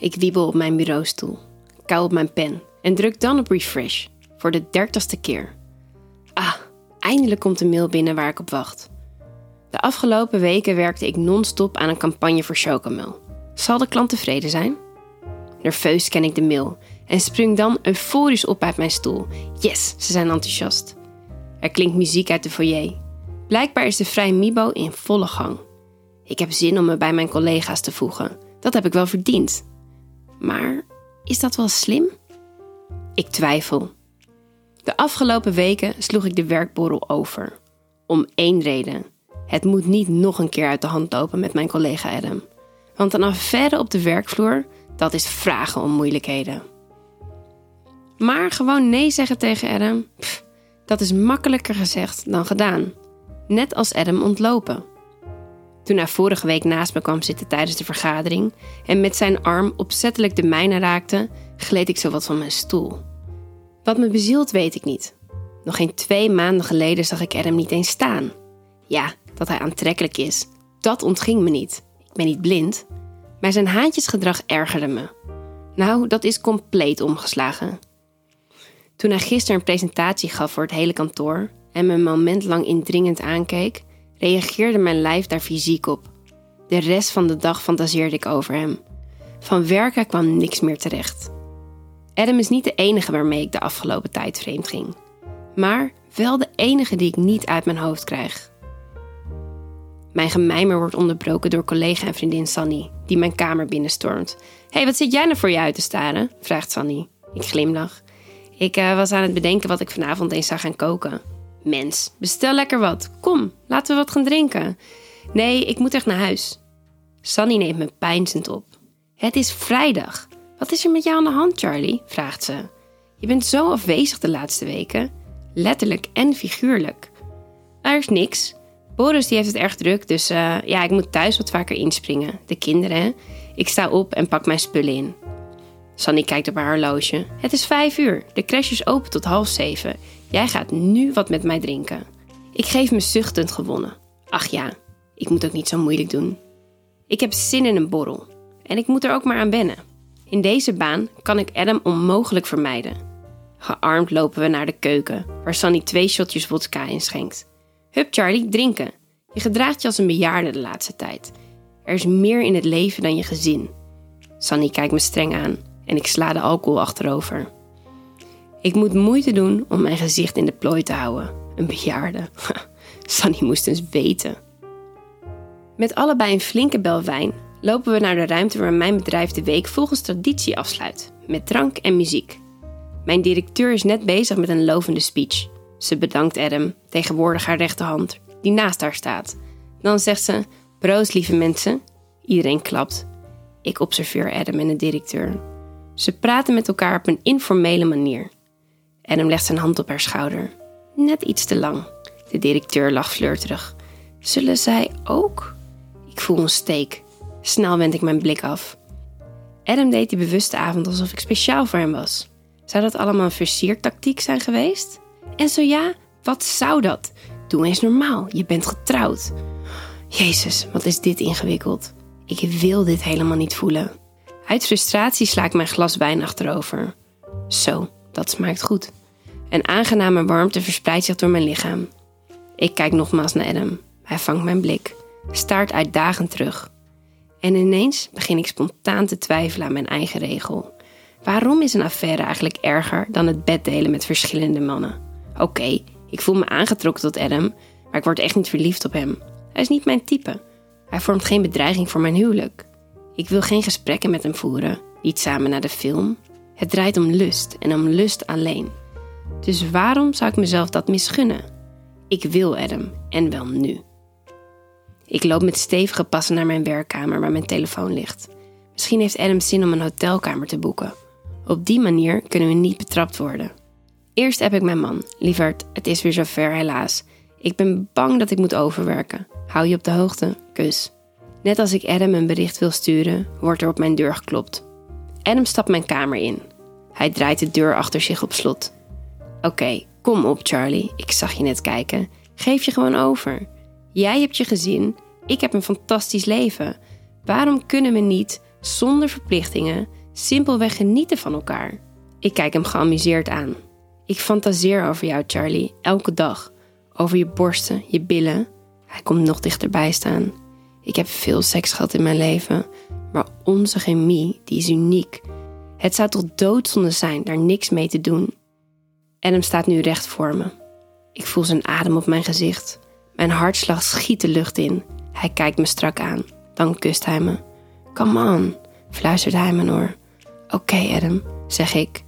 Ik wiebel op mijn bureaustoel, kou op mijn pen en druk dan op refresh voor de dertigste keer. Ah, eindelijk komt de mail binnen waar ik op wacht. De afgelopen weken werkte ik non-stop aan een campagne voor Chocomel. Zal de klant tevreden zijn? Nerveus ken ik de mail en spring dan euforisch op uit mijn stoel. Yes, ze zijn enthousiast. Er klinkt muziek uit de foyer. Blijkbaar is de Vrij Mibo in volle gang. Ik heb zin om me bij mijn collega's te voegen. Dat heb ik wel verdiend. Maar is dat wel slim? Ik twijfel. De afgelopen weken sloeg ik de werkborrel over. Om één reden. Het moet niet nog een keer uit de hand lopen met mijn collega Adam. Want een affaire op de werkvloer, dat is vragen om moeilijkheden. Maar gewoon nee zeggen tegen Adam, dat is makkelijker gezegd dan gedaan. Net als Adam ontlopen. Toen hij vorige week naast me kwam zitten tijdens de vergadering en met zijn arm opzettelijk de mijne raakte, gleed ik zowat van mijn stoel. Wat me bezielt weet ik niet. Nog geen twee maanden geleden zag ik Adam niet eens staan. Ja, dat hij aantrekkelijk is, dat ontging me niet. Ik ben niet blind. Maar zijn haantjesgedrag ergerde me. Nou, dat is compleet omgeslagen. Toen hij gisteren een presentatie gaf voor het hele kantoor en me een moment lang indringend aankeek, reageerde mijn lijf daar fysiek op. De rest van de dag fantaseerde ik over hem. Van werken kwam niks meer terecht. Adam is niet de enige waarmee ik de afgelopen tijd vreemd ging. Maar wel de enige die ik niet uit mijn hoofd krijg. Mijn gemijmer wordt onderbroken door collega en vriendin Sanny, die mijn kamer binnenstormt. Hey, wat zit jij nou voor je uit te staren? vraagt Sanny. Ik glimlach. Ik uh, was aan het bedenken wat ik vanavond eens zou gaan koken. Mens, bestel lekker wat. Kom, laten we wat gaan drinken. Nee, ik moet echt naar huis. Sanny neemt me pijnzend op. Het is vrijdag. Wat is er met jou aan de hand, Charlie? vraagt ze. Je bent zo afwezig de laatste weken. Letterlijk en figuurlijk. Er is niks. Boris die heeft het erg druk, dus uh, ja, ik moet thuis wat vaker inspringen. De kinderen. Ik sta op en pak mijn spullen in. Sanny kijkt op haar horloge. Het is vijf uur. De crash is open tot half zeven. Jij gaat nu wat met mij drinken. Ik geef me zuchtend gewonnen. Ach ja, ik moet ook niet zo moeilijk doen. Ik heb zin in een borrel. En ik moet er ook maar aan wennen. In deze baan kan ik Adam onmogelijk vermijden. Gearmd lopen we naar de keuken, waar Sanny twee shotjes vodka inschenkt. Hup Charlie, drinken. Je gedraagt je als een bejaarde de laatste tijd. Er is meer in het leven dan je gezin. Sanny kijkt me streng aan en ik sla de alcohol achterover. Ik moet moeite doen om mijn gezicht in de plooi te houden. Een bejaarde. Sanny moest eens weten. Met allebei een flinke bel wijn lopen we naar de ruimte waar mijn bedrijf de week volgens traditie afsluit, met drank en muziek. Mijn directeur is net bezig met een lovende speech. Ze bedankt Adam, tegenwoordig haar rechterhand, die naast haar staat. Dan zegt ze: Proost, lieve mensen. Iedereen klapt. Ik observeer Adam en de directeur. Ze praten met elkaar op een informele manier. Adam legt zijn hand op haar schouder. Net iets te lang. De directeur lacht flirterig. Zullen zij ook? Ik voel een steek. Snel wend ik mijn blik af. Adam deed die bewuste avond alsof ik speciaal voor hem was. Zou dat allemaal een versiertactiek zijn geweest? En zo ja, wat zou dat? Doe eens normaal, je bent getrouwd. Jezus, wat is dit ingewikkeld. Ik wil dit helemaal niet voelen. Uit frustratie sla ik mijn glas wijn achterover. Zo, dat smaakt goed. Een aangename warmte verspreidt zich door mijn lichaam. Ik kijk nogmaals naar Adam. Hij vangt mijn blik, staart uitdagend terug. En ineens begin ik spontaan te twijfelen aan mijn eigen regel. Waarom is een affaire eigenlijk erger dan het bed delen met verschillende mannen? Oké, ik voel me aangetrokken tot Adam, maar ik word echt niet verliefd op hem. Hij is niet mijn type. Hij vormt geen bedreiging voor mijn huwelijk. Ik wil geen gesprekken met hem voeren, niet samen naar de film. Het draait om lust en om lust alleen. Dus waarom zou ik mezelf dat misgunnen? Ik wil Adam en wel nu. Ik loop met stevige passen naar mijn werkkamer waar mijn telefoon ligt. Misschien heeft Adam zin om een hotelkamer te boeken. Op die manier kunnen we niet betrapt worden. Eerst heb ik mijn man. Lieverd, het is weer zover helaas. Ik ben bang dat ik moet overwerken. Hou je op de hoogte. Kus. Net als ik Adam een bericht wil sturen, wordt er op mijn deur geklopt. Adam stapt mijn kamer in. Hij draait de deur achter zich op slot. Oké, kom op Charlie, ik zag je net kijken. Geef je gewoon over. Jij hebt je gezin, ik heb een fantastisch leven. Waarom kunnen we niet zonder verplichtingen, simpelweg genieten van elkaar. Ik kijk hem geamuseerd aan. Ik fantaseer over jou, Charlie, elke dag. Over je borsten, je billen. Hij komt nog dichterbij staan. Ik heb veel seks gehad in mijn leven, maar onze chemie, die is uniek. Het zou toch doodzonde zijn daar niks mee te doen. Adam staat nu recht voor me. Ik voel zijn adem op mijn gezicht. Mijn hartslag schiet de lucht in. Hij kijkt me strak aan. Dan kust hij me. Come on, fluistert hij me oor. Oké, Adam, zeg ik.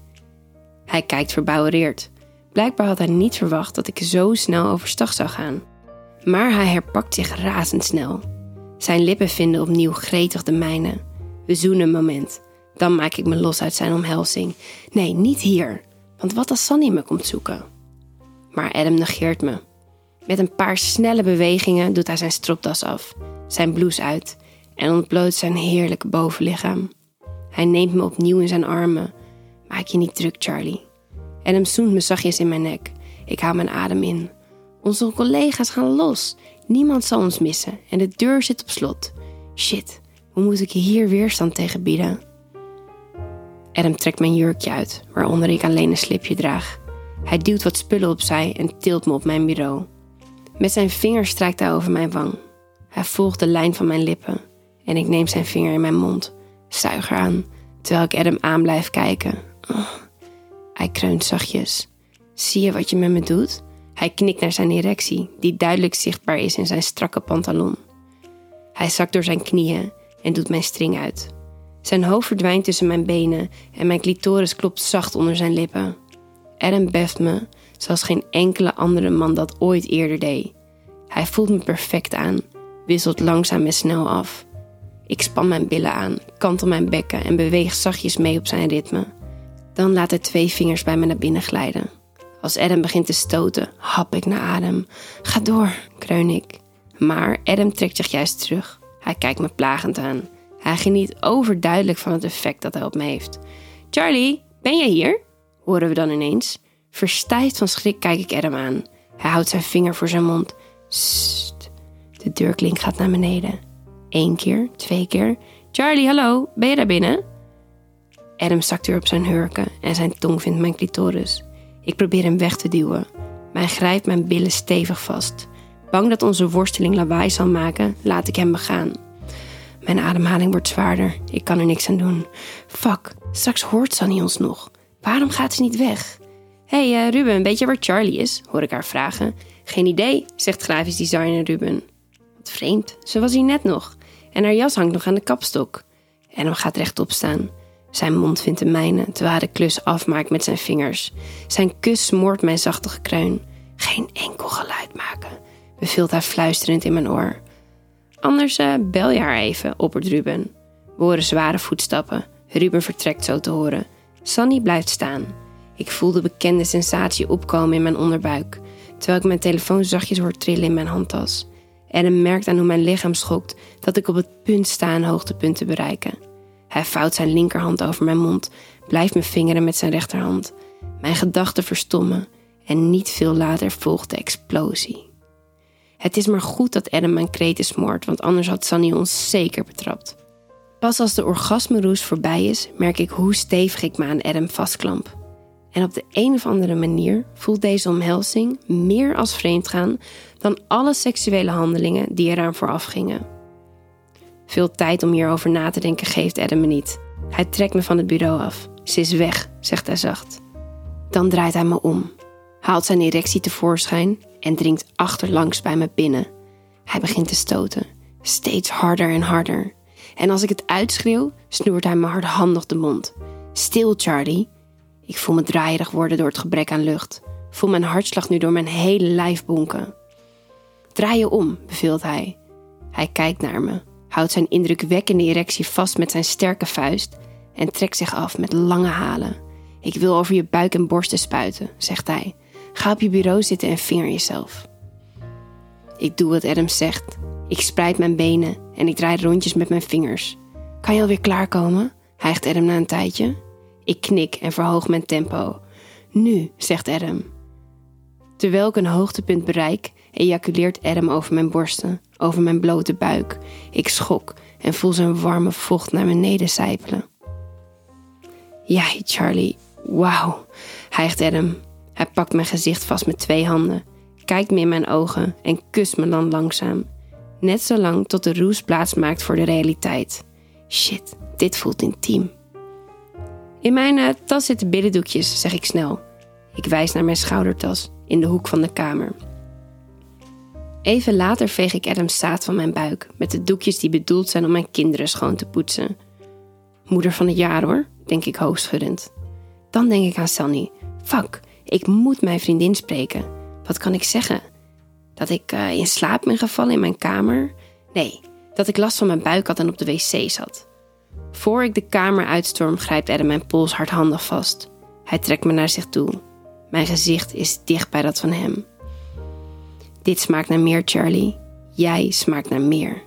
Hij kijkt verbouwereerd. Blijkbaar had hij niet verwacht dat ik zo snel overstag zou gaan. Maar hij herpakt zich razendsnel. Zijn lippen vinden opnieuw gretig de mijne. We zoenen een moment. Dan maak ik me los uit zijn omhelzing. Nee, niet hier. Want wat als Sunny me komt zoeken? Maar Adam negeert me. Met een paar snelle bewegingen doet hij zijn stropdas af, zijn blouse uit en ontbloot zijn heerlijke bovenlichaam. Hij neemt me opnieuw in zijn armen. Maak je niet druk, Charlie. Adam zoent me zachtjes in mijn nek. Ik hou mijn adem in. Onze collega's gaan los. Niemand zal ons missen en de deur zit op slot. Shit, hoe moet ik hier weerstand tegen bieden? Adam trekt mijn jurkje uit, waaronder ik alleen een slipje draag. Hij duwt wat spullen opzij en tilt me op mijn bureau. Met zijn vinger strijkt hij over mijn wang. Hij volgt de lijn van mijn lippen en ik neem zijn vinger in mijn mond, zuig eraan, terwijl ik Adam aan blijf kijken. Oh. Hij kreunt zachtjes. Zie je wat je met me doet? Hij knikt naar zijn erectie, die duidelijk zichtbaar is in zijn strakke pantalon. Hij zakt door zijn knieën en doet mijn string uit. Zijn hoofd verdwijnt tussen mijn benen en mijn clitoris klopt zacht onder zijn lippen. Adam beft me zoals geen enkele andere man dat ooit eerder deed. Hij voelt me perfect aan, wisselt langzaam en snel af. Ik span mijn billen aan, kantel mijn bekken en beweeg zachtjes mee op zijn ritme. Dan laat hij twee vingers bij me naar binnen glijden. Als Adam begint te stoten, hap ik naar adem. Ga door, kreun ik. Maar Adam trekt zich juist terug. Hij kijkt me plagend aan. Hij geniet overduidelijk van het effect dat hij op me heeft. Charlie, ben jij hier? horen we dan ineens. Verstijfd van schrik kijk ik Adam aan. Hij houdt zijn vinger voor zijn mond. Sst. De deurklink gaat naar beneden. Eén keer, twee keer. Charlie, hallo, ben je daar binnen? Adam zakt weer op zijn hurken en zijn tong vindt mijn clitoris. Ik probeer hem weg te duwen, maar hij grijpt mijn billen stevig vast. Bang dat onze worsteling lawaai zal maken, laat ik hem begaan. Mijn ademhaling wordt zwaarder. Ik kan er niks aan doen. Fuck, straks hoort Sunny ons nog. Waarom gaat ze niet weg? hey, uh, Ruben, weet je waar Charlie is? Hoor ik haar vragen. Geen idee, zegt grafisch designer Ruben. Wat vreemd, ze was hier net nog. En haar jas hangt nog aan de kapstok. En hem gaat rechtop staan. Zijn mond vindt de mijne, terwijl hij de klus afmaakt met zijn vingers. Zijn kus smoort mijn zachte gekreun. Geen enkel geluid maken, beveelt hij fluisterend in mijn oor. Anders uh, bel je haar even, oppert Ruben. We horen zware voetstappen. Ruben vertrekt zo te horen. Sunny blijft staan. Ik voel de bekende sensatie opkomen in mijn onderbuik, terwijl ik mijn telefoon zachtjes hoor trillen in mijn handtas. En merkt aan hoe mijn lichaam schokt dat ik op het punt sta een hoogtepunt te bereiken. Hij vouwt zijn linkerhand over mijn mond, blijft me vingeren met zijn rechterhand. Mijn gedachten verstommen en niet veel later volgt de explosie. Het is maar goed dat Adam mijn kreten smoort, want anders had Sunny ons zeker betrapt. Pas als de orgasmeroes voorbij is, merk ik hoe stevig ik me aan Adam vastklamp. En op de een of andere manier voelt deze omhelzing meer als vreemdgaan dan alle seksuele handelingen die eraan vooraf gingen. Veel tijd om hierover na te denken geeft Adam me niet. Hij trekt me van het bureau af. Ze is weg, zegt hij zacht. Dan draait hij me om, haalt zijn erectie tevoorschijn en dringt achterlangs bij me binnen. Hij begint te stoten, steeds harder en harder. En als ik het uitschreeuw, snoert hij me hardhandig de mond. Stil, Charlie. Ik voel me draaierig worden door het gebrek aan lucht. Voel mijn hartslag nu door mijn hele lijf bonken. Draai je om, beveelt hij. Hij kijkt naar me, houdt zijn indrukwekkende erectie vast met zijn sterke vuist en trekt zich af met lange halen. Ik wil over je buik en borsten spuiten, zegt hij. Ga op je bureau zitten en vinger jezelf. Ik doe wat Adam zegt. Ik spreid mijn benen en ik draai rondjes met mijn vingers. Kan je alweer klaarkomen? hijgt Adam na een tijdje. Ik knik en verhoog mijn tempo. Nu, zegt Adam. Terwijl ik een hoogtepunt bereik, ejaculeert Adam over mijn borsten, over mijn blote buik. Ik schok en voel zijn warme vocht naar beneden sijpelen. Ja, Charlie, wauw, hijgt Adam. Hij pakt mijn gezicht vast met twee handen, kijkt me in mijn ogen en kust me dan langzaam. Net zo lang tot de roes plaats maakt voor de realiteit. Shit, dit voelt intiem. In mijn uh, tas zitten biddendoekjes, zeg ik snel. Ik wijs naar mijn schoudertas in de hoek van de kamer. Even later veeg ik Adams zaad van mijn buik met de doekjes die bedoeld zijn om mijn kinderen schoon te poetsen. Moeder van het jaar hoor, denk ik hoofdschuddend. Dan denk ik aan Sunny. Fuck, ik moet mijn vriendin spreken. Wat kan ik zeggen? Dat ik uh, in slaap ben gevallen in mijn kamer? Nee, dat ik last van mijn buik had en op de wc zat. Voor ik de kamer uitstorm, grijpt Adam mijn pols hardhandig vast. Hij trekt me naar zich toe. Mijn gezicht is dicht bij dat van hem. Dit smaakt naar meer, Charlie. Jij smaakt naar meer.